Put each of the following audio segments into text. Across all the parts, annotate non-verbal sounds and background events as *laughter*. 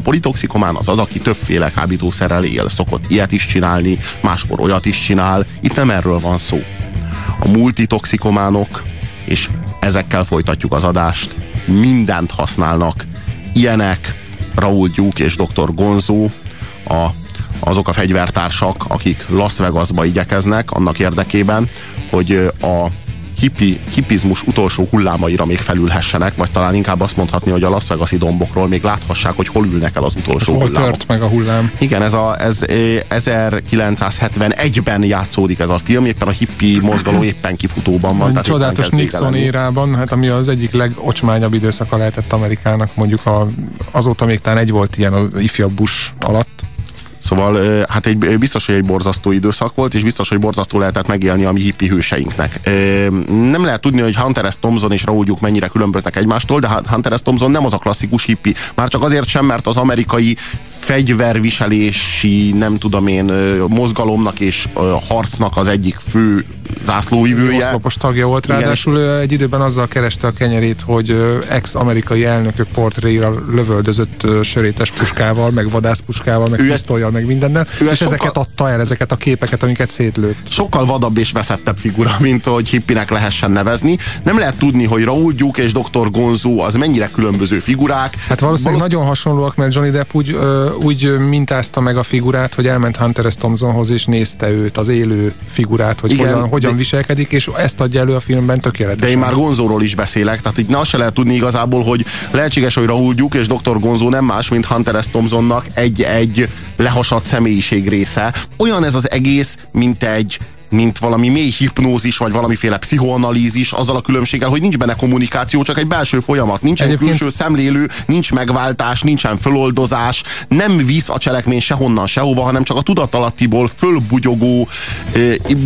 A politoxikomán az az, aki többféle kábítószerrel él, szokott ilyet is csinálni, máskor olyat is csinál. Itt nem erről van szó. A multitoxikománok, és ezekkel folytatjuk az adást, mindent használnak. Ilyenek Raúl Gyúk és dr. Gonzó, a, azok a fegyvertársak, akik Las Vegasba igyekeznek annak érdekében, hogy a hippi, hippizmus utolsó hullámaira még felülhessenek, vagy talán inkább azt mondhatni, hogy a Las Vegas-i dombokról még láthassák, hogy hol ülnek el az utolsó hol hullámok. tört meg a hullám. Igen, ez, a, ez eh, 1971-ben játszódik ez a film, éppen a hippi mozgalom éppen kifutóban van. Egy tehát csodálatos Nixon érában, hát ami az egyik legocsmányabb időszaka lehetett Amerikának, mondjuk a, azóta még talán egy volt ilyen az ifjabb Bush alatt. Szóval hát egy, biztos, hogy egy borzasztó időszak volt, és biztos, hogy borzasztó lehetett megélni a mi hippi hőseinknek. Nem lehet tudni, hogy Hunter S. Thompson és Raúl Duke mennyire különböznek egymástól, de Hunter S. Thompson nem az a klasszikus hippi. Már csak azért sem, mert az amerikai fegyverviselési, nem tudom én, mozgalomnak és harcnak az egyik fő zászlóvivője. Oszlopos tagja volt, Igen, ráadásul ő egy időben azzal kereste a kenyerét, hogy ex-amerikai elnökök portréira lövöldözött sörétes puskával, meg vadászpuskával, meg pisztolyjal, meg mindennel, ő és sokkal- ezeket adta el, ezeket a képeket, amiket szétlőtt. sokkal vadabb és veszettebb figura, mint hogy hippinek lehessen nevezni. Nem lehet tudni, hogy Raúl Duke és Dr. Gonzó az mennyire különböző figurák. Hát valószínűleg Valósz- nagyon hasonlóak, mert Johnny Depp úgy, ö, úgy mintázta meg a figurát, hogy elment Hunter S. Thompsonhoz, és nézte őt, az élő figurát, hogy Igen, hogyan, hogyan de- viselkedik, és ezt adja elő a filmben tökéletesen. De én már Gonzóról is beszélek, tehát itt ne azt se lehet tudni igazából, hogy lehetséges, hogy Raúl Duke és Dr. Gonzó nem más, mint Hunter S. Thompsonnak egy-egy lehasadt személyiség része. Olyan ez az egész, mint egy mint valami mély hipnózis, vagy valamiféle pszichoanalízis, azzal a különbséggel, hogy nincs benne kommunikáció, csak egy belső folyamat. Nincs egy külső szemlélő, nincs megváltás, nincsen föloldozás, nem visz a cselekmény sehonnan sehova, hanem csak a tudatalattiból fölbugyogó,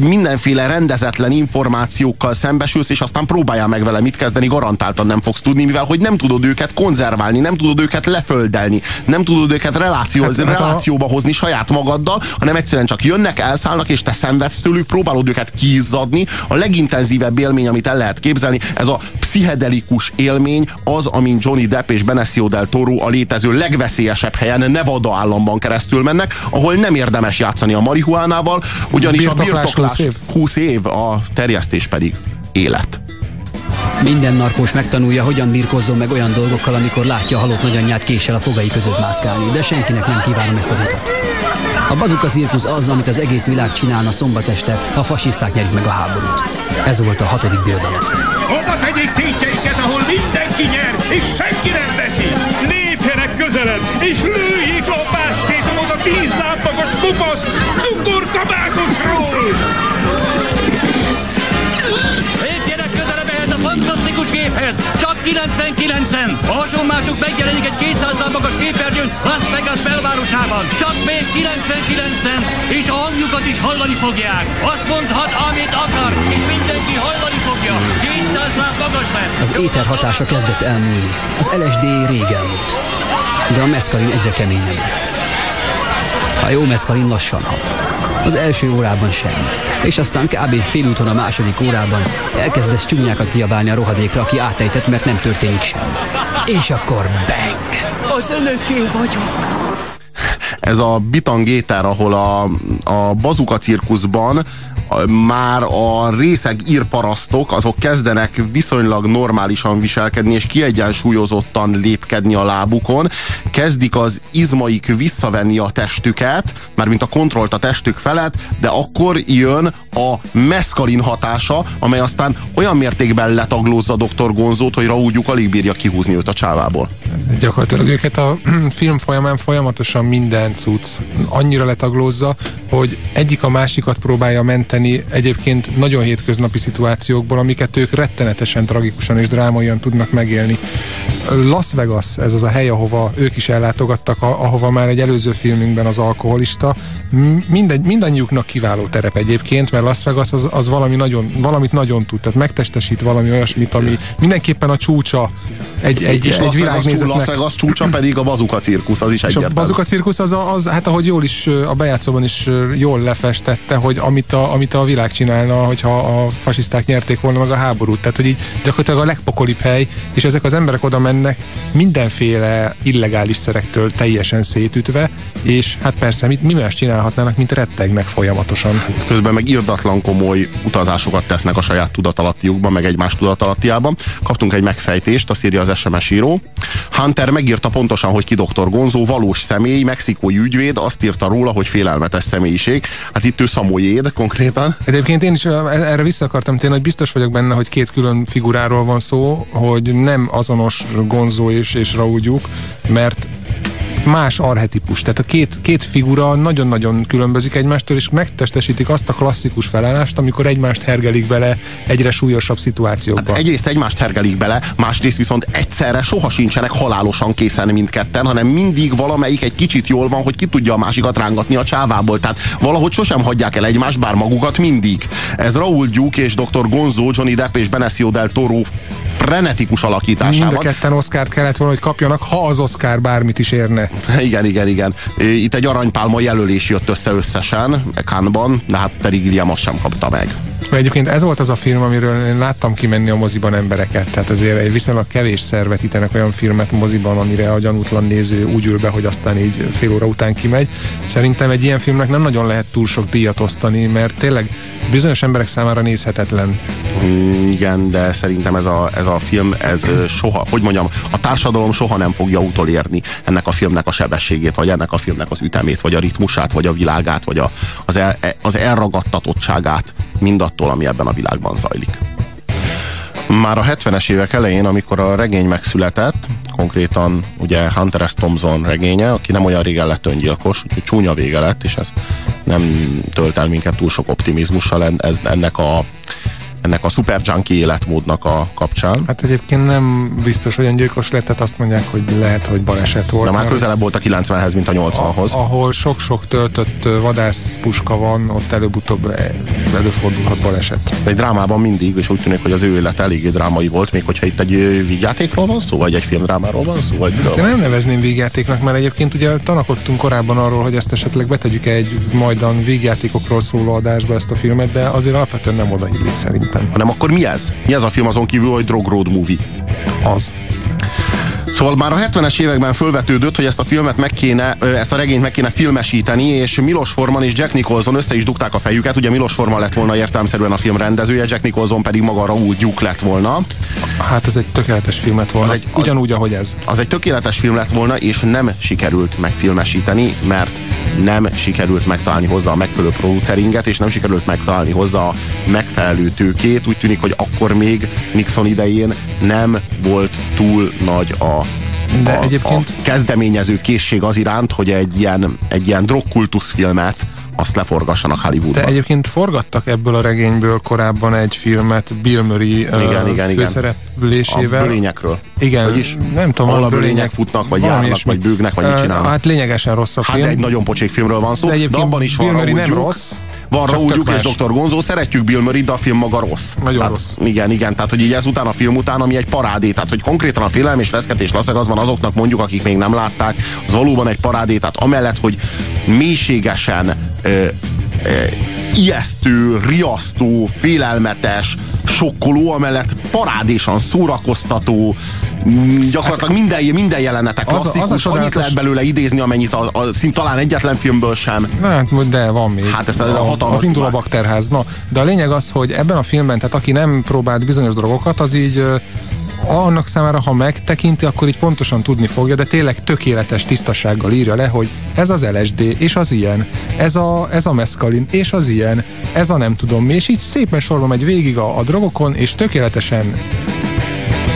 mindenféle rendezetlen információkkal szembesülsz, és aztán próbáljál meg vele mit kezdeni, garantáltan nem fogsz tudni, mivel hogy nem tudod őket konzerválni, nem tudod őket leföldelni, nem tudod őket reláció, Hát- hát relációba hozni saját magaddal, hanem egyszerűen csak jönnek, elszállnak, és te szenvedsz tőlük, próbálod őket kiizzadni. A legintenzívebb élmény, amit el lehet képzelni, ez a pszichedelikus élmény, az, amin Johnny Depp és Benicio del Toro a létező legveszélyesebb helyen, Nevada államban keresztül mennek, ahol nem érdemes játszani a marihuánával, ugyanis a birtoklás 20 év? 20 év, a terjesztés pedig élet. Minden narkós megtanulja, hogyan birkozzon meg olyan dolgokkal, amikor látja a halott nagyanyját késsel a fogai között mászkálni, de senkinek nem kívánom ezt az utat. A bazuka cirkusz az, amit az egész világ csinálna szombat este, ha a fasiszták nyerik meg a háborút. Ez volt a hatodik birodalom. Hova tegyék tétjeiket, ahol mindenki nyer, és senki nem veszi? Lépjenek közelebb, és lőjék a bástétomot a tíz lábmagas kupasz cukorkabátosról! Géphez! Csak 99-en! A hasonlásuk megjelenik egy 200 láb magas képernyőn Las Vegas belvárosában. Csak még 99-en! És a hangjukat is hallani fogják. Azt mondhat, amit akar, és mindenki hallani fogja. 200 láb magas lesz. Az éter hatása kezdett elmúlni. Az LSD rég elmúlt. De a meszkalin egyre keményebb lett. A jó meszkalin lassan hat. Az első órában semmi. És aztán kb. félúton a második órában elkezdesz csúnyákat kiabálni a rohadékra, aki átejtett, mert nem történik semmi. És akkor bang! Az önöké vagyok. Ez a bitangéter, ahol a, a bazuka cirkuszban már a részeg írparasztok, azok kezdenek viszonylag normálisan viselkedni, és kiegyensúlyozottan lépkedni a lábukon, kezdik az izmaik visszavenni a testüket, mármint a kontrollt a testük felett, de akkor jön a meszkalin hatása, amely aztán olyan mértékben letaglózza dr. Gonzót, hogy Raúl Gyuk alig bírja kihúzni őt a csávából. Gyakorlatilag őket a *clears throat* film folyamán folyamatosan minden cucc annyira letaglózza, hogy egyik a másikat próbálja menteni egyébként nagyon hétköznapi szituációkból, amiket ők rettenetesen tragikusan és drámaian tudnak megélni. Las Vegas, ez az a hely, ahova ők is ellátogattak, ahova már egy előző filmünkben az alkoholista, mindegy, mindannyiuknak kiváló terep egyébként, mert Las Vegas az, az valami nagyon, valamit nagyon tud, tehát megtestesít valami olyasmit, ami mindenképpen a csúcsa egy, egy, és egy Vegas, világnézetnek. Las Vegas csúcsa pedig a bazuka cirkusz, az is És a egyértelmű. bazuka cirkusz az, a- az, hát ahogy jól is a bejátszóban is jól lefestette, hogy amit a, amit a világ csinálna, hogyha a fasiszták nyerték volna meg a háborút. Tehát, hogy így gyakorlatilag a legpokolibb hely, és ezek az emberek oda mennek mindenféle illegális szerektől teljesen szétütve, és hát persze, mit, mi más csinálhatnának, mint rettegnek folyamatosan. Közben meg irdatlan komoly utazásokat tesznek a saját tudatalattiukban, meg egymás tudatalattiában. Kaptunk egy megfejtést, azt írja az SMS író. Hunter megírta pontosan, hogy ki Dr. Gonzó, valós személy, mexikói ügyvéd, azt írta róla, hogy félelmetes személyiség. Hát itt ő Samoyéd konkrétan. Egyébként én is ö, erre vissza akartam térni, hogy biztos vagyok benne, hogy két külön figuráról van szó, hogy nem azonos Gonzó és, és Raúl Gyuk, mert más arhetipus. Tehát a két, két figura nagyon-nagyon különbözik egymástól, és megtestesítik azt a klasszikus felállást, amikor egymást hergelik bele egyre súlyosabb szituációkba. Egyrészt egymást hergelik bele, másrészt viszont egyszerre soha sincsenek halálosan készen mindketten, hanem mindig valamelyik egy kicsit jól van, hogy ki tudja a másikat rángatni a csávából. Tehát valahogy sosem hagyják el egymást, bár magukat mindig. Ez Raúl Duke és Dr. Gonzo, Johnny Depp és Benicio del Toro frenetikus Mind a alakításában. ketten Oscar kellett volna, hogy kapjanak, ha az Oscar bármit is érne. Igen, igen, igen. Itt egy aranypálma jelölés jött össze összesen Cannes-ban, de hát Terry Gilliam azt sem kapta meg. Mert egyébként ez volt az a film, amiről én láttam kimenni a moziban embereket. Tehát azért egy viszonylag kevés szervetítenek olyan filmet moziban, amire a gyanútlan néző úgy ül be, hogy aztán így fél óra után kimegy. Szerintem egy ilyen filmnek nem nagyon lehet túl sok díjat osztani, mert tényleg bizonyos emberek számára nézhetetlen. Mm, Igen, de szerintem ez a, ez a film, ez soha, hogy mondjam, a társadalom soha nem fogja utolérni ennek a filmnek a sebességét, vagy ennek a filmnek az ütemét, vagy a ritmusát, vagy a világát, vagy a, az, el, az elragadtatottságát mindattól, ami ebben a világban zajlik. Már a 70-es évek elején, amikor a regény megszületett, konkrétan ugye Hunter S. Thompson regénye, aki nem olyan régen lett öngyilkos, úgyhogy csúnya vége lett, és ez nem tölt el minket túl sok optimizmussal ez, ennek a ennek a super junkie életmódnak a kapcsán. Hát egyébként nem biztos, hogy öngyilkos lett, tehát azt mondják, hogy lehet, hogy baleset volt. De már közelebb volt a 90-hez, mint a 80-hoz. ahol sok-sok töltött vadászpuska van, ott előbb-utóbb eh, előfordulhat baleset. Egy drámában mindig, és úgy tűnik, hogy az ő élet eléggé drámai volt, még hogyha itt egy vígjátékról van szó, vagy egy filmdrámáról van szó, vagy miről Én nem nevezném végjátéknak, mert egyébként ugye tanakodtunk korábban arról, hogy ezt esetleg betegyük egy majdan végjátékokról szóló adásba ezt a filmet, de azért alapvetően nem oda illik szerintem. Hanem akkor mi ez? Mi ez a film azon kívül, hogy Drog Road Movie? Az. Szóval már a 70-es években fölvetődött, hogy ezt a filmet meg kéne, ezt a regényt meg kéne filmesíteni, és Milos Forman és Jack Nicholson össze is dugták a fejüket. Ugye Milos Forman lett volna értelmszerűen a film rendezője, Jack Nicholson pedig maga Raúl Duke lett volna. Hát ez egy tökéletes filmet volna, Az az egy- ugyanúgy, ahogy ez. Az egy tökéletes film lett volna, és nem sikerült megfilmesíteni, mert nem sikerült megtalálni hozzá a megfelelő produceringet, és nem sikerült megtalálni hozzá a megfelelő tőkét. Úgy tűnik, hogy akkor még Nixon idején nem volt túl nagy a De a, egyébként- a kezdeményező készség az iránt, hogy egy ilyen, egy ilyen drogkultusz filmet azt leforgassanak Hollywoodban. De egyébként forgattak ebből a regényből korábban egy filmet Bill Murray Igen, ö, igen, főszereplésével. a bölényekről. Igen, Vagyis, nem tudom, ahol a bölények- bölények futnak, vagy járnak, ilyesmi. vagy bőgnek, vagy mit csinálnak. Hát lényegesen rossz a Hát film. de egy nagyon pocsék filmről van szó, De de, abban is van Bill Murray Raúl nem rossz, Van Duke és. Dr. Gonzó, szeretjük Bill Murray, de a film maga rossz. Nagyon tehát, rossz. Igen, igen, tehát hogy így ezután a film után, ami egy parádé, tehát hogy konkrétan a félelem és reszketés laszegazban azoknak mondjuk, akik még nem látták, az valóban egy parádé, tehát amellett, hogy mélységesen ö, ijesztő, riasztó, félelmetes, sokkoló, amellett parádésan szórakoztató, mm, gyakorlatilag minden, minden jelenete Az a- az a klasszikus, annyit lehet belőle idézni, amennyit a, a, szint talán egyetlen filmből sem. Na, Hát, de van még. Hát ezt a hatalmas- Az indul a bakterház. No, de a lényeg az, hogy ebben a filmben, tehát aki nem próbált bizonyos drogokat, az így annak számára, ha megtekinti, akkor így pontosan tudni fogja, de tényleg tökéletes tisztasággal írja le, hogy ez az LSD, és az ilyen, ez a, ez a meszkalin, és az ilyen, ez a nem tudom mi, és így szépen sorba megy végig a, a drogokon, és tökéletesen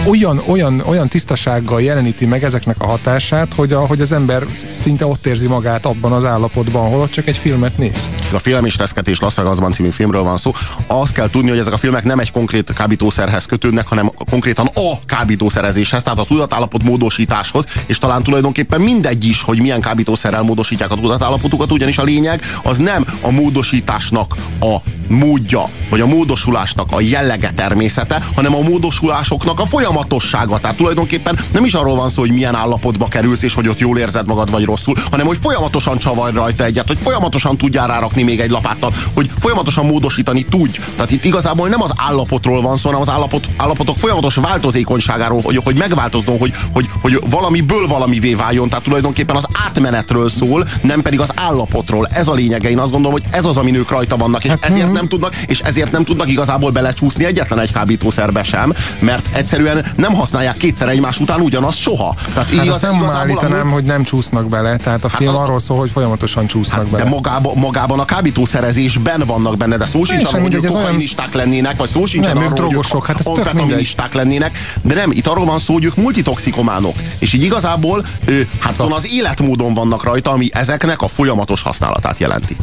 olyan, olyan, olyan tisztasággal jeleníti meg ezeknek a hatását, hogy, a, hogy az ember szinte ott érzi magát abban az állapotban, ahol ott csak egy filmet néz. A Film és Reszketés Las Vegasban című filmről van szó. Azt kell tudni, hogy ezek a filmek nem egy konkrét kábítószerhez kötődnek, hanem konkrétan a kábítószerezéshez, tehát a tudatállapot módosításhoz, és talán tulajdonképpen mindegy is, hogy milyen kábítószerrel módosítják a tudatállapotukat, ugyanis a lényeg az nem a módosításnak a módja, vagy a módosulásnak a jellege természete, hanem a módosulásoknak a folyamatossága. Tehát tulajdonképpen nem is arról van szó, hogy milyen állapotba kerülsz, és hogy ott jól érzed magad, vagy rosszul, hanem hogy folyamatosan csavar rajta egyet, hogy folyamatosan tudjál rárakni még egy lapáttal, hogy folyamatosan módosítani tudj. Tehát itt igazából nem az állapotról van szó, hanem az állapot, állapotok folyamatos változékonyságáról, hogy, hogy megváltozzon, hogy, hogy, hogy valamiből valamivé váljon. Tehát tulajdonképpen az átmenetről szól, nem pedig az állapotról. Ez a lényege. Én azt gondolom, hogy ez az, ami nők rajta vannak, és hát, ezért nem tudnak, és ezért nem tudnak igazából belecsúszni egyetlen egy kábítószerbe sem, mert egyszerűen nem használják kétszer egymás után ugyanazt soha. Tehát hát igaz, nem állítanám, hogy nem csúsznak bele, tehát a hát film az, arról szól, hogy folyamatosan csúsznak hát, bele. De magába, magában a kábítószerezésben vannak benne, de szó sincs arról, hogy ők kokainisták olyan... lennének, vagy szó sincs arról, hogy ők hát amfetaministák lennének, de nem, itt arról van szó, hogy ők multitoxikománok, és így igazából ő, hát szóval az életmódon vannak rajta, ami ezeknek a folyamatos használatát jelenti.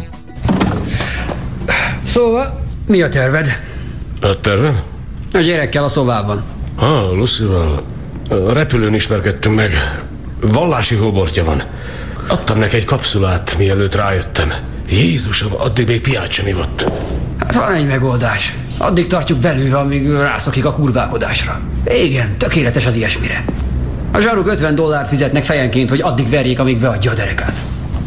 Szóval, mi a terved? A tervem? A gyerekkel a szobában. Ah, Lucival. Repülőn ismerkedtünk meg. Vallási hóbortja van. Adtam neki egy kapszulát, mielőtt rájöttem. Jézusom, addig még piát sem ivott. Hát van egy megoldás. Addig tartjuk belül, amíg rászokik a kurválkodásra. Igen, tökéletes az ilyesmire. A zsaruk 50 dollárt fizetnek fejenként, hogy addig verjék, amíg beadja a derekát.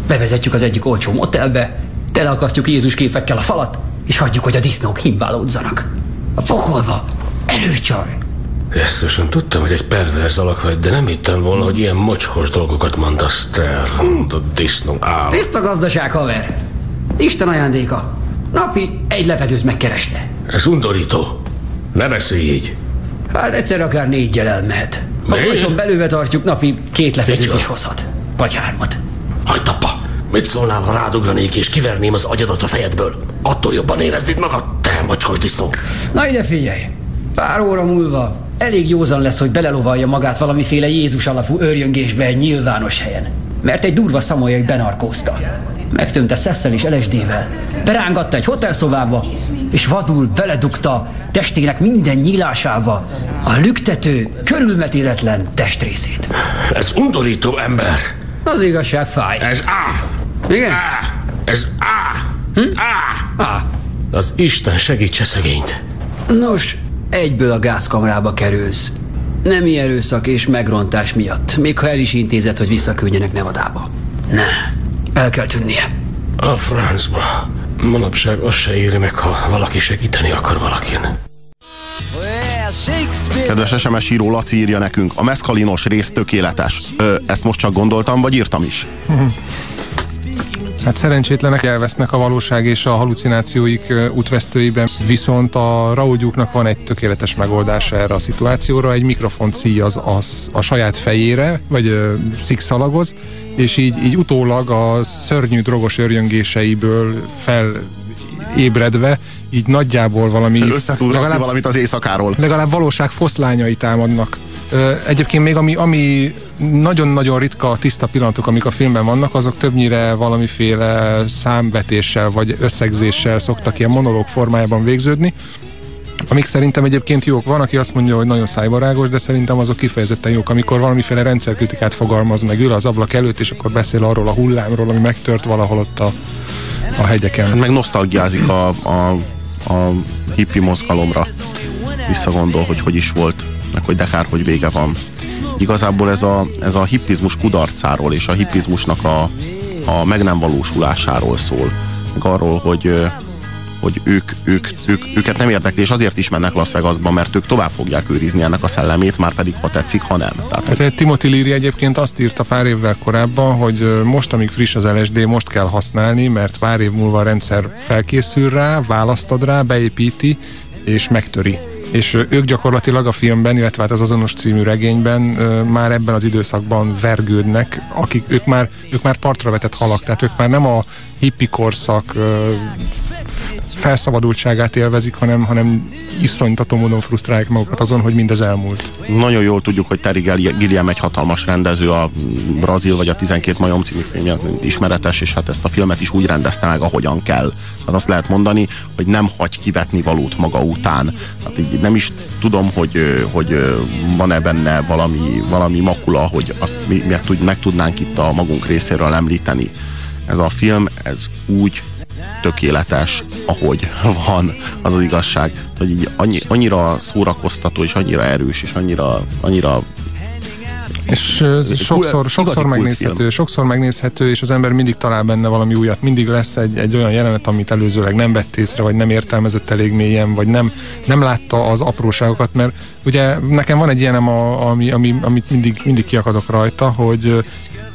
Bevezetjük az egyik olcsó motelbe, teleakasztjuk Jézus képekkel a falat, és hagyjuk, hogy a disznók himbálódzanak. A pokolba előcsaj. Jesszusom, tudtam, hogy egy perverz alak vagy, de nem hittem volna, hogy ilyen mocskos dolgokat mondasz te, a disznó áll. Tiszta gazdaság, haver. Isten ajándéka. Napi egy lepedőt megkeresne. Ez undorító. Ne beszélj így. Hát egyszer akár négyel elmehet. Ha folyton belőve tartjuk, napi két lepedőt is hozhat. Vagy hármat. Hagyd apa! Mit szólnál, ha rádugranék és kiverném az agyadat a fejedből? Attól jobban éreznéd magad, te macskos disznó. Na ide figyelj! Pár óra múlva elég józan lesz, hogy belelovalja magát valamiféle Jézus alapú őrjöngésbe egy nyilvános helyen. Mert egy durva szamolyai benarkózta. Megtönte szesszel és LSD-vel. Berángatta egy hotelszobába, és vadul beledugta testének minden nyílásába a lüktető, körülmetéletlen testrészét. Ez undorító ember. Az igazság fáj. Ez A. Igen? A. Ez A. Hm? A. A. Az Isten segítse szegényt. Nos, egyből a gázkamrába kerülsz. Nem erőszak és megrontás miatt, még ha el is intézett, hogy visszaküldjenek Nevadába. Ne, el kell tűnnie. A francba. Manapság az se éri meg, ha valaki segíteni akar valakin. Kedves SMS író Laci írja nekünk, a meszkalinos rész tökéletes. Ö, ezt most csak gondoltam, vagy írtam is? Hát szerencsétlenek elvesznek a valóság és a halucinációik útvesztőiben, viszont a raugyúknak van egy tökéletes megoldása erre a szituációra, egy mikrofon szíjaz az a saját fejére, vagy ö, szikszalagoz, és így, így utólag a szörnyű drogos örjöngéseiből fel ébredve, így nagyjából valami... Össze tud legalább, valamit az éjszakáról. Legalább valóság foszlányai támadnak. Egyébként még ami, ami nagyon-nagyon ritka tiszta pillanatok, amik a filmben vannak, azok többnyire valamiféle számvetéssel vagy összegzéssel szoktak ilyen monológ formájában végződni, amik szerintem egyébként jók. Van, aki azt mondja, hogy nagyon szájbarágos, de szerintem azok kifejezetten jók, amikor valamiféle rendszerkritikát fogalmaz meg, ül az ablak előtt, és akkor beszél arról a hullámról, ami megtört valahol ott a, a hegyeken. Hát meg nosztalgiázik a, a, a hippi mozgalomra. Visszagondol, hogy hogy is volt, meg hogy de kár, hogy vége van. Igazából ez a, ez a hippizmus kudarcáról és a hippizmusnak a, a meg nem valósulásáról szól. Meg arról, hogy hogy ők, ők, ők, őket nem érdekli, és azért is mennek Las Vegasba, mert ők tovább fogják őrizni ennek a szellemét, már pedig ha tetszik, ha nem. Tehát, hát egy Timothy Leary egyébként azt írta pár évvel korábban, hogy most, amíg friss az LSD, most kell használni, mert pár év múlva a rendszer felkészül rá, választad rá, beépíti, és megtöri és ők gyakorlatilag a filmben, illetve hát az azonos című regényben már ebben az időszakban vergődnek, akik ők már, ők már partra vetett halak, tehát ők már nem a hippi korszak felszabadultságát élvezik, hanem, hanem iszonytató módon frusztrálják magukat azon, hogy mindez elmúlt. Nagyon jól tudjuk, hogy Terry Gilliam egy hatalmas rendező, a Brazil vagy a 12 majom című filmje ismeretes, és hát ezt a filmet is úgy rendezte meg, ahogyan kell. Tehát azt lehet mondani, hogy nem hagy kivetni valót maga után. Hát így nem is tudom, hogy, hogy van-e benne valami, valami makula, hogy azt mi meg, meg tudnánk itt a magunk részéről említeni. Ez a film, ez úgy tökéletes, ahogy van, az az igazság. Hogy így annyi, annyira szórakoztató, és annyira erős, és annyira, annyira és sokszor, sokszor megnézhető, sokszor megnézhető, és az ember mindig talál benne valami újat. Mindig lesz egy, egy olyan jelenet, amit előzőleg nem vett észre, vagy nem értelmezett elég mélyen, vagy nem, nem látta az apróságokat, mert ugye nekem van egy ilyenem, a, ami, ami, amit mindig, mindig kiakadok rajta, hogy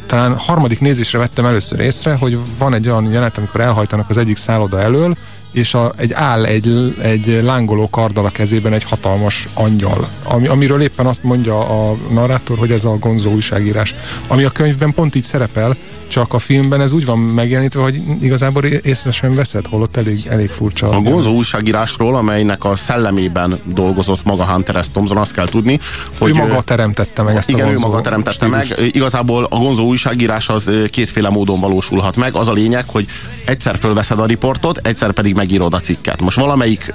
talán harmadik nézésre vettem először észre, hogy van egy olyan jelenet, amikor elhajtanak az egyik szálloda elől, és a, egy áll egy, egy lángoló karddal a kezében egy hatalmas angyal, ami, amiről éppen azt mondja a narrátor, hogy ez a gonzó újságírás, ami a könyvben pont így szerepel, csak a filmben ez úgy van megjelenítve, hogy igazából észre sem veszed, holott elég, elég furcsa. A gonzó újságírásról, amelynek a szellemében dolgozott maga Hunter S. Thompson, azt kell tudni, hogy... Ő maga teremtette meg ezt igen, a ő maga teremtette stílus. meg. Igazából a gonzó újságírás az kétféle módon valósulhat meg. Az a lényeg, hogy egyszer fölveszed a riportot, egyszer pedig megírod a cikket. Most valamelyik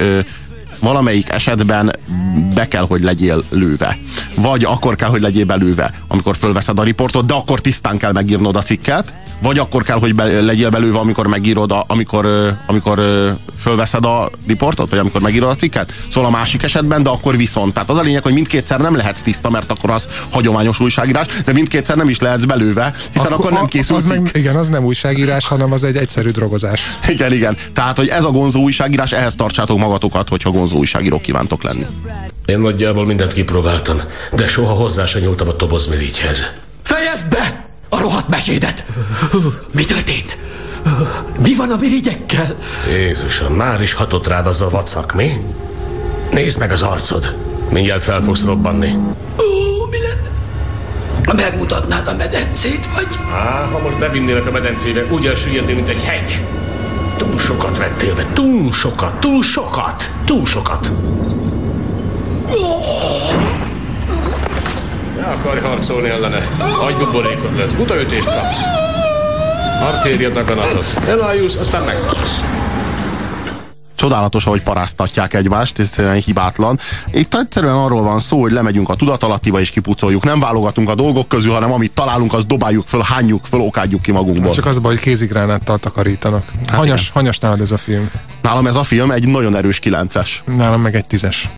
valamelyik esetben be kell, hogy legyél lőve. Vagy akkor kell, hogy legyél belőve, amikor fölveszed a riportot, de akkor tisztán kell megírnod a cikket, vagy akkor kell, hogy be, legyél belőve, amikor megírod, a, amikor, amikor fölveszed a riportot, vagy amikor megírod a cikket. Szóval a másik esetben, de akkor viszont. Tehát az a lényeg, hogy mindkétszer nem lehetsz tiszta, mert akkor az hagyományos újságírás, de mindkétszer nem is lehetsz belőve, hiszen akkor, akkor nem készül az meg, Igen, az nem újságírás, hanem az egy egyszerű drogozás. Igen, igen. Tehát, hogy ez a gonzó újságírás, ehhez tartsátok magatokat, hogyha gonzó újságíró kívántok lenni. Én nagyjából mindent kipróbáltam, de soha hozzá se nyúltam a tobozmirigyhez. Fejezd be! A rohadt mesédet! Mi történt? Mi van a mirigyekkel? Jézusom, már is hatott rád az a vacak, mi? Nézd meg az arcod. Mindjárt fel fogsz robbanni. Ó, mi lenne? Ha megmutatnád a medencét, vagy? Á, ha most bevinnélek a medencébe, úgy elsüllyednél, mint egy hegy. Túl sokat vettél be, túl sokat, túl sokat, túl sokat. Oh. Ne akarj harcolni ellene. Agybuborékod lesz. Butaütést kapsz. Artéria daganatot. Elájulsz, aztán meghalsz. Csodálatos, ahogy paráztatják egymást, ez egyszerűen hibátlan. Itt egyszerűen arról van szó, hogy lemegyünk a tudatalattiba és kipucoljuk. Nem válogatunk a dolgok közül, hanem amit találunk, azt dobáljuk föl, hányjuk föl, okádjuk ki magunkból. Csak az baj, hogy kézigránáttal takarítanak. Hát hanyas, hanyas nálad ez a film? Nálam ez a film egy nagyon erős kilences. Nálam meg egy tízes.